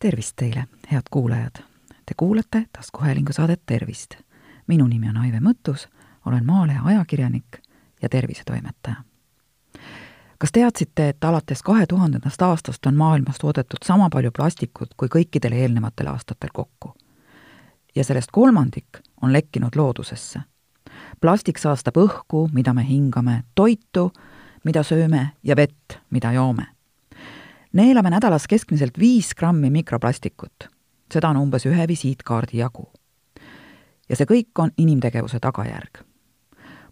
tervist teile, head kuulajad! Te kuulate taskuhäälingu saadet Tervist. minu nimi on Aive Mõttus, olen Maalehe ajakirjanik ja tervisetoimetaja. kas teadsite, et alates kahe tuhandendast aastast on maailmas toodetud sama palju plastikut kui kõikidel eelnevatel aastatel kokku? ja sellest kolmandik on lekkinud loodusesse. plastik saastab õhku, mida me hingame, toitu, mida sööme ja vett, mida joome neelame nädalas keskmiselt viis grammi mikroplastikut. seda on umbes ühe visiitkaardi jagu. ja see kõik on inimtegevuse tagajärg.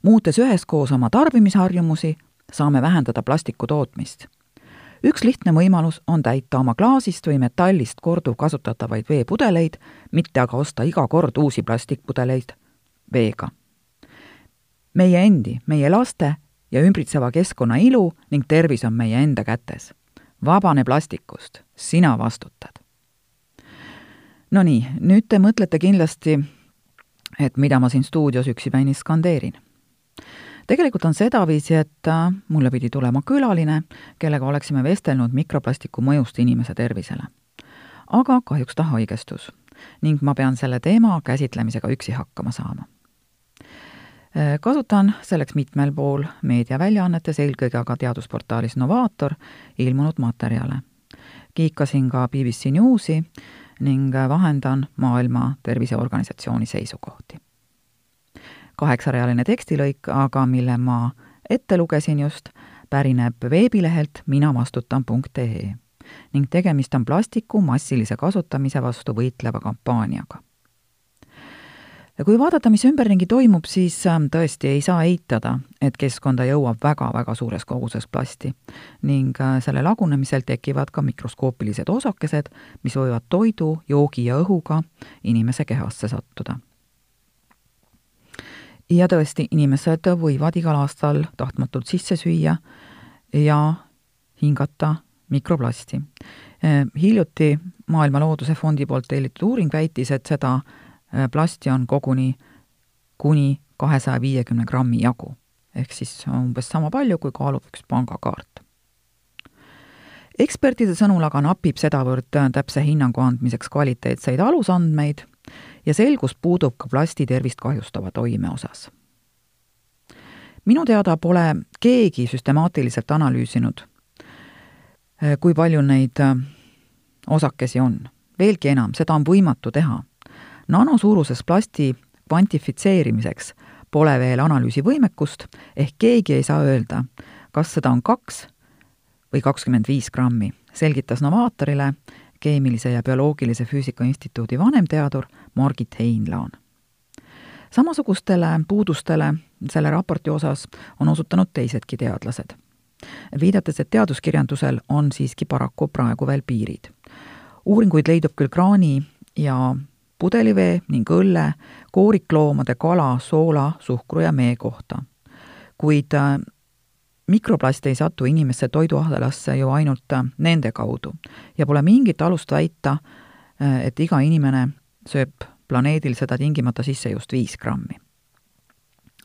muutes üheskoos oma tarbimisharjumusi, saame vähendada plastiku tootmist. üks lihtne võimalus on täita oma klaasist või metallist korduvkasutatavaid veepudeleid, mitte aga osta iga kord uusi plastikpudeleid veega. meie endi, meie laste ja ümbritseva keskkonna ilu ning tervis on meie enda kätes vabane plastikust, sina vastutad. Nonii, nüüd te mõtlete kindlasti, et mida ma siin stuudios üksipäini skandeerin. tegelikult on sedaviisi, et äh, mulle pidi tulema külaline, kellega oleksime vestelnud mikroplastiku mõjust inimese tervisele. aga kahjuks ta haigestus ning ma pean selle teema käsitlemisega üksi hakkama saama kasutan selleks mitmel pool meediaväljaannetes, eelkõige aga teadusportaalis Novaator ilmunud materjale. kiikasin ka BBC Newsi ning vahendan Maailma Terviseorganisatsiooni seisukohti. kaheksarealine tekstilõik aga, mille ma ette lugesin just, pärineb veebilehelt minavastutan.ee ning tegemist on plastiku massilise kasutamise vastu võitleva kampaaniaga ja kui vaadata, mis ümberringi toimub, siis ähm, tõesti ei saa eitada, et keskkonda jõuab väga-väga suures koguses plasti ning äh, selle lagunemisel tekivad ka mikroskoopilised osakesed, mis võivad toidu, joogi ja õhuga inimese kehasse sattuda. ja tõesti, inimesed võivad igal aastal tahtmatult sisse süüa ja hingata mikroplasti. Äh, hiljuti Maailma Looduse Fondi poolt tellitud uuring väitis, et seda plasti on koguni kuni kahesaja viiekümne grammi jagu, ehk siis umbes sama palju, kui kaalub üks pangakaart. ekspertide sõnul aga napib sedavõrd täpse hinnangu andmiseks kvaliteetseid alusandmeid ja selgus puudub ka plasti tervist kahjustava toime osas. minu teada pole keegi süstemaatiliselt analüüsinud, äh, kui palju neid äh, osakesi on. veelgi enam, seda on võimatu teha nanosuuruses plasti kvantifitseerimiseks pole veel analüüsivõimekust, ehk keegi ei saa öelda, kas seda on kaks või kakskümmend viis grammi, selgitas Novaatorile keemilise ja bioloogilise füüsika instituudi vanemteadur Margit Heinlaan. samasugustele puudustele selle raporti osas on osutanud teisedki teadlased, viidates, et teaduskirjandusel on siiski paraku praegu veel piirid. uuringuid leidub küll kraani ja pudelivee ning õlle, koorikloomade, kala, soola, suhkru ja mee kohta. kuid äh, mikroplast ei satu inimeste toiduahelasse ju ainult äh, nende kaudu ja pole mingit alust väita, äh, et iga inimene sööb planeedil seda tingimata sisse just viis grammi.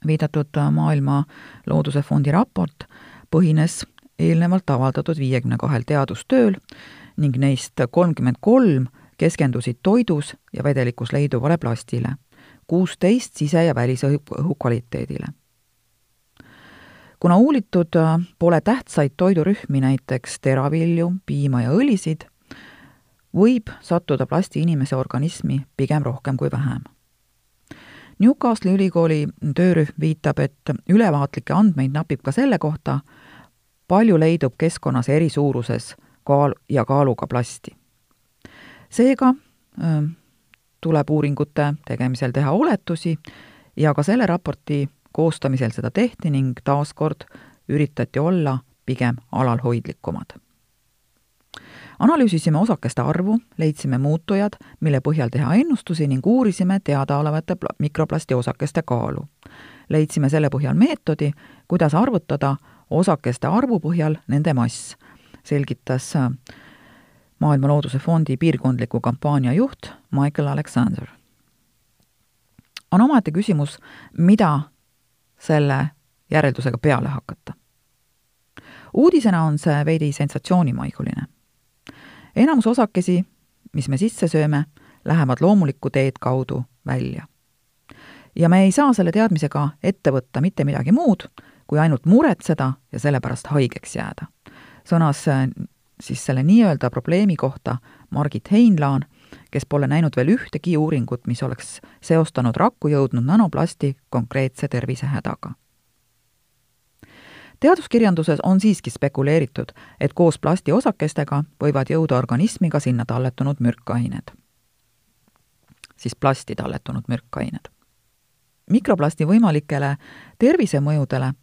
viidatud Maailma Looduse Fondi raport põhines eelnevalt avaldatud viiekümne kahel teadustööl ning neist kolmkümmend kolm keskendusid toidus ja vedelikus leiduvale plastile, kuusteist sise- ja välisõhu kvaliteedile. kuna uuritud äh, pole tähtsaid toidurühmi, näiteks teravilju, piima ja õlisid, võib sattuda plasti inimese organismi pigem rohkem kui vähem. Newcastli ülikooli töörühm viitab, et ülevaatlikke andmeid napib ka selle kohta, palju leidub keskkonnas eri suuruses kaal- ja kaaluga plasti seega tuleb uuringute tegemisel teha oletusi ja ka selle raporti koostamisel seda tehti ning taaskord üritati olla pigem alalhoidlikumad. analüüsisime osakeste arvu, leidsime muutujad, mille põhjal teha ennustusi ning uurisime teadaolevate mikroplasti osakeste kaalu. leidsime selle põhjal meetodi, kuidas arvutada osakeste arvu põhjal nende mass, selgitas Maailma Looduse Fondi piirkondliku kampaania juht Michael Alexander. on omaette küsimus, mida selle järeldusega peale hakata. uudisena on see veidi sensatsioonimaiguline. enamus osakesi, mis me sisse sööme, lähevad loomulikku teed kaudu välja. ja me ei saa selle teadmisega ette võtta mitte midagi muud, kui ainult muretseda ja sellepärast haigeks jääda. sõnas siis selle nii-öelda probleemi kohta Margit Heinlaan, kes pole näinud veel ühtegi uuringut, mis oleks seostanud rakku jõudnud nanoplasti konkreetse tervisehädaga teaduskirjanduses on siiski spekuleeritud, et koos plastiosakestega võivad jõuda organismi ka sinna talletunud mürkained. siis plasti talletunud mürkained. mikroplasti võimalikele tervisemõjudele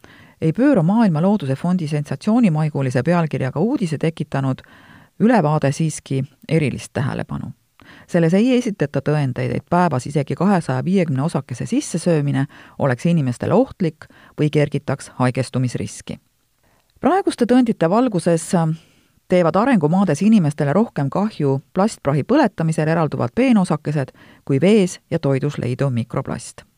ei pööra Maailma Looduse Fondi sensatsioonimaigulise pealkirjaga uudise tekitanud ülevaade siiski erilist tähelepanu selles ei esitata tõendeid, et päevas isegi kahesaja viiekümne osakese sissesöömine oleks inimestele ohtlik või kergitaks haigestumisriski. praeguste tõendite valguses teevad arengumaades inimestele rohkem kahju plastprahi põletamisel eralduvad peenosakesed kui vees ja toidus leiduv mikroplast.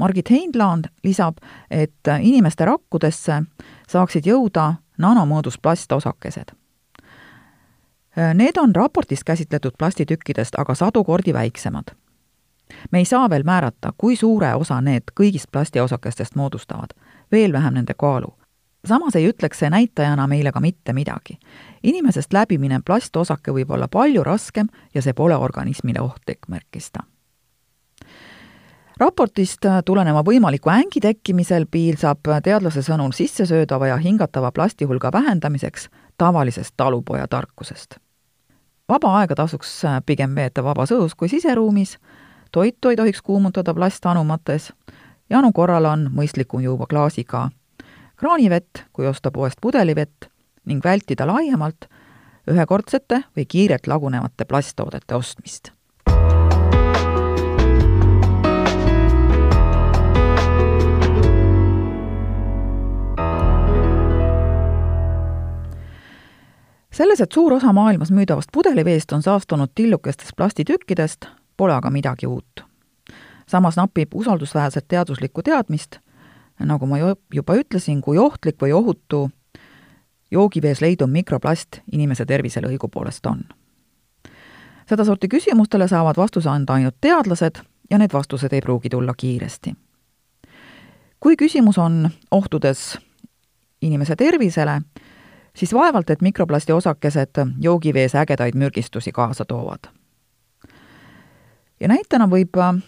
Margit Heinland lisab, et inimeste rakkudesse saaksid jõuda nanomõõdus plastosakesed need on raportis käsitletud plastitükkidest aga sadu kordi väiksemad. me ei saa veel määrata, kui suure osa need kõigist plastiosakestest moodustavad, veel vähem nende kaalu. samas ei ütleks see näitajana meile ka mitte midagi. inimesest läbi minev plastosake võib olla palju raskem ja see pole organismile ohtlik, märkis ta raportist tuleneva võimaliku ängi tekkimisel piisab teadlase sõnul sissesöödava ja hingatava plasti hulga vähendamiseks tavalisest talupoja tarkusest. vaba aega tasuks äh, pigem veeta vabas õhus kui siseruumis, toitu ei tohiks kuumutada plastanumates, janu korral on mõistlikum juua klaasiga kraanivett, kui osta poest pudelivett ning vältida laiemalt ühekordsete või kiirelt lagunevate plasttoodete ostmist selles, et suur osa maailmas müüdavast pudeliveest on saastunud tillukestest plastitükkidest, pole aga midagi uut. samas napib usaldusväärset teaduslikku teadmist, nagu ma juba ütlesin, kui ohtlik või ohutu joogivees leiduv mikroplast inimese tervisele õigupoolest on. sedasorti küsimustele saavad vastuse anda ainult teadlased ja need vastused ei pruugi tulla kiiresti. kui küsimus on ohtudes inimese tervisele, siis vaevalt, et mikroplasti osakesed joogivees ägedaid mürgistusi kaasa toovad. ja näitena võib äh,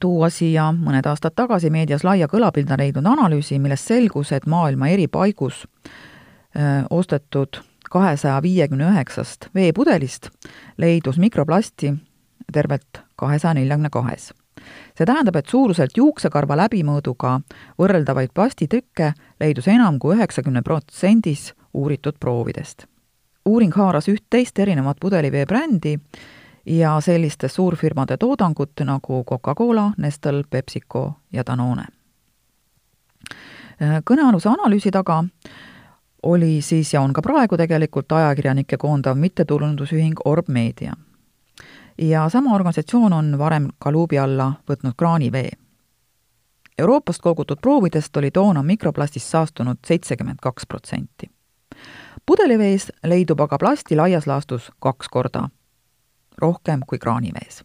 tuua siia mõned aastad tagasi meedias laia kõlapinda leidnud analüüsi, millest selgus, et maailma eri paigus äh, ostetud kahesaja viiekümne üheksast veepudelist leidus mikroplasti tervelt kahesaja neljakümne kahes. see tähendab, et suuruselt juuksekarva läbimõõduga võrreldavaid plastitükke leidus enam kui üheksakümne protsendis uuritud proovidest. uuring haaras üht-teist erinevat pudelivee brändi ja selliste suurfirmade toodangut nagu Coca-Cola, Nestle, PepsiCo ja Danone. kõnealuse analüüsi taga oli siis ja on ka praegu tegelikult ajakirjanikke koondav mittetulundusühing Orb Media. ja sama organisatsioon on varem ka luubi alla võtnud kraanivee. Euroopast kogutud proovidest oli toona mikroplastist saastunud seitsekümmend kaks protsenti pudelivees leidub aga plasti laias laastus kaks korda rohkem kui kraanivees.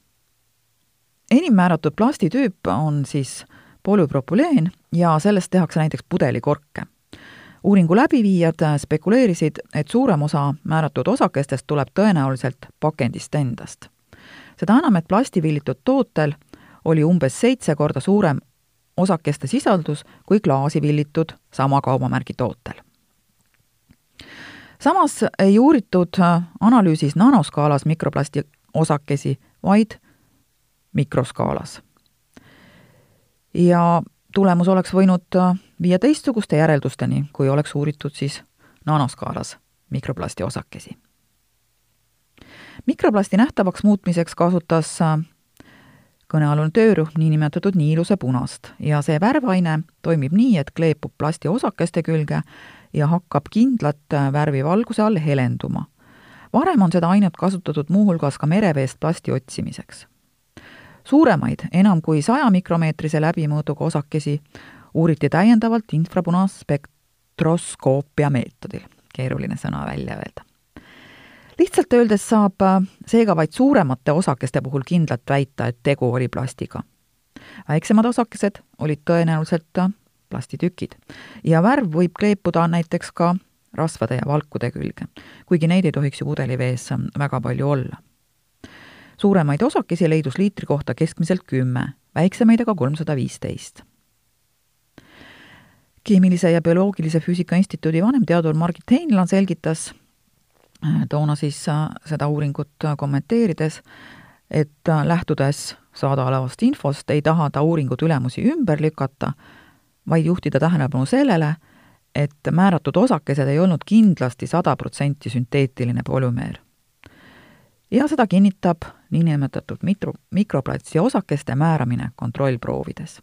enim määratud plastitüüp on siis polüpropüleen ja sellest tehakse näiteks pudelikorke. uuringu läbiviijad spekuleerisid, et suurem osa määratud osakestest tuleb tõenäoliselt pakendist endast. seda enam, et plastivillitud tootel oli umbes seitse korda suurem osakeste sisaldus kui klaasi villitud sama kaubamärgi tootel samas ei uuritud äh, analüüsis nanoskaalas mikroplasti osakesi, vaid mikroskaalas. ja tulemus oleks võinud äh, viia teistsuguste järeldusteni, kui oleks uuritud siis nanoskaalas mikroplasti osakesi. mikroplasti nähtavaks muutmiseks kasutas äh, kõnealune töörühm niinimetatud niiluse punast ja see värvaine toimib nii, et kleepub plasti osakeste külge ja hakkab kindlat äh, värvi valguse all helenduma. varem on seda ainet kasutatud muuhulgas ka mereveest plasti otsimiseks. suuremaid, enam kui saja mikromeetrise läbimõõduga osakesi uuriti täiendavalt infrapunaspektroskoopia meetodil, keeruline sõna välja öelda lihtsalt öeldes saab seega vaid suuremate osakeste puhul kindlalt väita, et tegu oli plastiga. väiksemad osakesed olid tõenäoliselt plastitükid ja värv võib kleepuda näiteks ka rasvade ja valkude külge, kuigi neid ei tohiks ju pudelivees väga palju olla. suuremaid osakesi leidus liitri kohta keskmiselt kümme, väiksemaid aga kolmsada viisteist. keemilise ja bioloogilise füüsika instituudi vanemteadur Margit Heinla selgitas äh, toona siis äh, seda uuringut kommenteerides, et äh, lähtudes saadaolevast infost ei taha ta uuringu tulemusi ümber lükata, vaid juhtida tähelepanu sellele, et määratud osakesed ei olnud kindlasti sada protsenti sünteetiline polümeer. ja seda kinnitab niinimetatud mitro, mikroplatsi osakeste määramine kontrollproovides.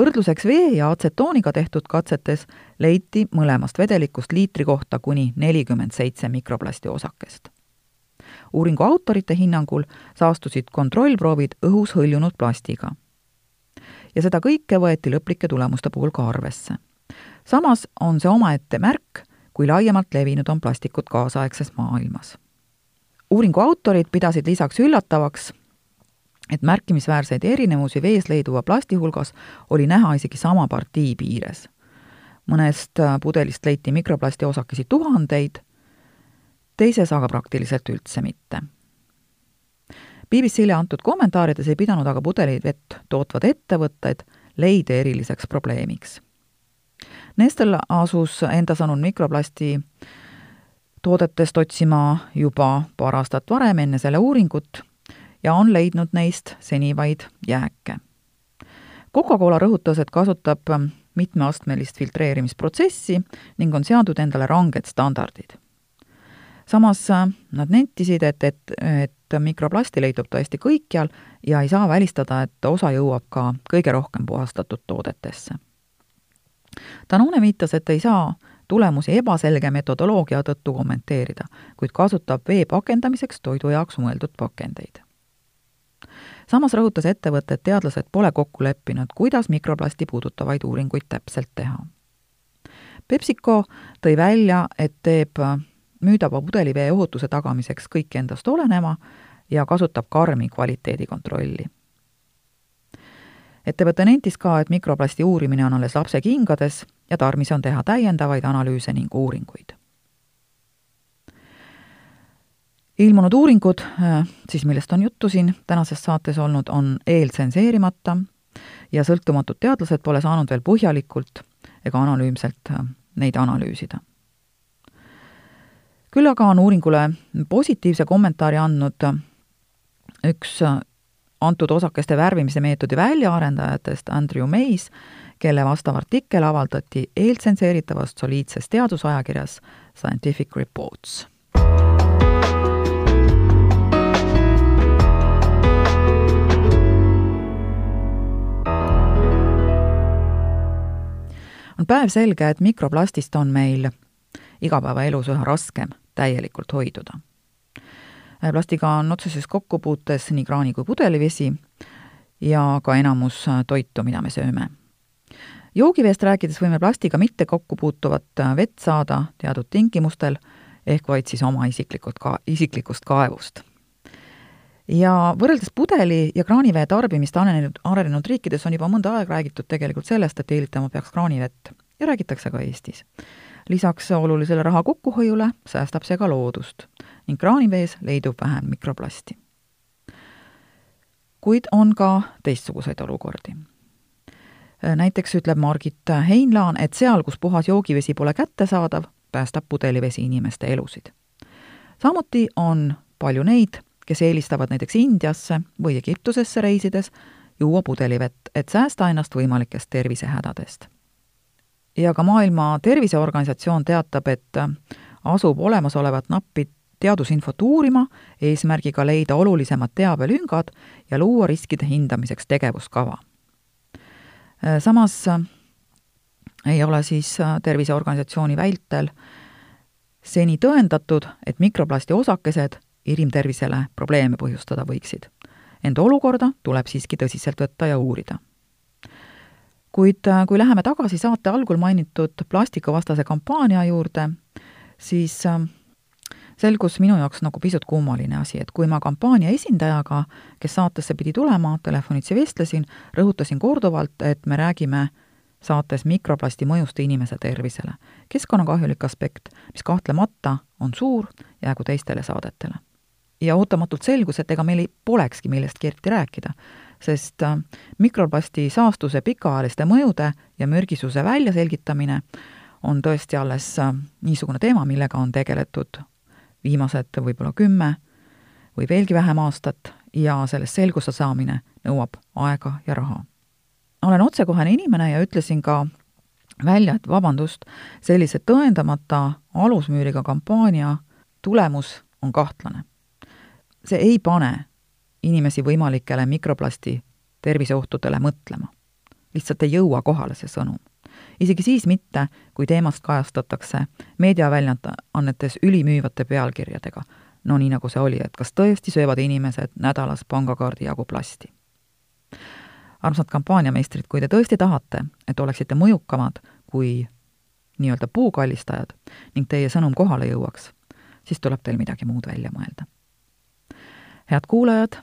võrdluseks vee ja atsetooniga tehtud katsetes leiti mõlemast vedelikust liitri kohta kuni nelikümmend seitse mikroplasti osakest. uuringu autorite hinnangul saastusid kontrollproovid õhus hõljunud plastiga. Ja seda kõike võeti lõplike tulemuste puhul ka arvesse samas on see omaette märk, kui laiemalt levinud on plastikud kaasaegses maailmas. uuringu autorid pidasid lisaks üllatavaks, et märkimisväärseid erinevusi vees leiduva plasti hulgas oli näha isegi sama partii piires. mõnest äh, pudelist leiti mikroplasti osakesi tuhandeid, teises aga praktiliselt üldse mitte. BBC-le antud kommentaarides ei pidanud aga pudelivett tootvad ettevõtted leide eriliseks probleemiks Nestel asus enda sõnul mikroplasti toodetest otsima juba paar aastat varem enne selle uuringut ja on leidnud neist seni vaid jääke. Coca-Cola rõhutas, et kasutab mitmeastmelist filtreerimisprotsessi ning on seadnud endale ranged standardid. Samas nad nentisid, et, et, et mikroplasti leidub tõesti kõikjal ja ei saa välistada, et osa jõuab ka kõige rohkem puhastatud toodetesse Danone viitas, et ei saa tulemusi ebaselge metodoloogia tõttu kommenteerida, kuid kasutab vee pakendamiseks toidu jaoks mõeldud pakendeid. samas rõhutas ettevõte, et teadlased pole kokku leppinud, kuidas mikroplasti puudutavaid uuringuid täpselt teha. PepsiCo tõi välja, et teeb müüdava pudelivee ohutuse tagamiseks kõik endast oleneva ja kasutab karmi kvaliteedikontrolli ettevõte nentis ka, et mikroplasti uurimine on alles lapse kingades ja tarvis on teha täiendavaid analüüse ning uuringuid. ilmunud uuringud, siis millest on juttu siin tänases saates olnud, on eeltsenseerimata ja sõltumatud teadlased pole saanud veel põhjalikult ega analüümselt äh, neid analüüsida. Küll aga on uuringule positiivse kommentaari andnud üks antud osakeste värvimise meetodi väljaarendajatest Andrew Mays, kelle vastav artikkel avaldati eeltsenseeritavas soliidses teadusajakirjas Scientific Reports. on päevselge, et mikroplastist on meil igapäevaelus üha raskem täielikult hoiduda Äh, plastiga on otseses kokkupuutes nii kraani kui pudelivesi ja ka enamus äh, toitu, mida me sööme. joogiveest rääkides võime plastiga mitte kokku puutuvat äh, vett saada teatud tingimustel, ehk vaid siis oma isiklikult ka, isiklikust kaevust. ja võrreldes pudeli- ja kraanivee tarbimist arenenud, arenenud riikides on juba mõnda aega räägitud tegelikult sellest, et eelistama peaks kraanivett ja räägitakse ka Eestis. Lisaks olulisele raha kokkuhoiule säästab see ka loodust ning kraanivees leidub vähem mikroplasti. kuid on ka teistsuguseid olukordi. näiteks ütleb Margit Heinlaan, et seal, kus puhas joogivesi pole kättesaadav, päästab pudelivesi inimeste elusid. samuti on palju neid, kes eelistavad näiteks Indiasse või Egiptusesse reisides juua pudelivett, et säästa ennast võimalikest tervisehädadest. Ja ka Maailma Terviseorganisatsioon teatab, et asub olemasolevat nappi teadusinfot uurima, eesmärgiga leida olulisemad teabelüngad ja luua riskide hindamiseks tegevuskava. samas ei ole siis Terviseorganisatsiooni vältel seni tõendatud, et mikroplasti osakesed inimtervisele probleeme põhjustada võiksid. ent olukorda tuleb siiski tõsiselt võtta ja uurida. Kuid kui läheme tagasi saate algul mainitud plastikuvastase kampaania juurde, siis selgus minu jaoks nagu pisut kummaline asi, et kui ma kampaania esindajaga, kes saatesse pidi tulema, telefonitsi vestlesin, rõhutasin korduvalt, et me räägime saates mikroplasti mõjust inimese tervisele. keskkonnakahjulik aspekt, mis kahtlemata on suur, jäägu teistele saadetele. ja ootamatult selgus, et ega meil ei polekski millestki eriti rääkida, sest äh, mikroplasti saastuse pikaajaliste mõjude ja mürgisuse väljaselgitamine on tõesti alles äh, niisugune teema, millega on tegeletud viimased võib-olla kümme või veelgi vähem aastat ja sellest selguse saamine nõuab aega ja raha. olen otsekohene inimene ja ütlesin ka välja, et vabandust, sellise tõendamata alusmüüriga kampaania tulemus on kahtlane. see ei pane inimesi võimalikele mikroplasti terviseohtudele mõtlema. lihtsalt ei jõua kohale see sõnum isegi siis mitte, kui teemast kajastatakse meediaväljaannetes ülimüüvate pealkirjadega. no nii, nagu see oli, et kas tõesti söövad inimesed nädalas pangakaardi jagu plasti. armsad kampaaniameistrid, kui te tõesti tahate, et oleksite mõjukamad kui nii-öelda puukallistajad ning teie sõnum kohale jõuaks, siis tuleb teil midagi muud välja mõelda. head kuulajad,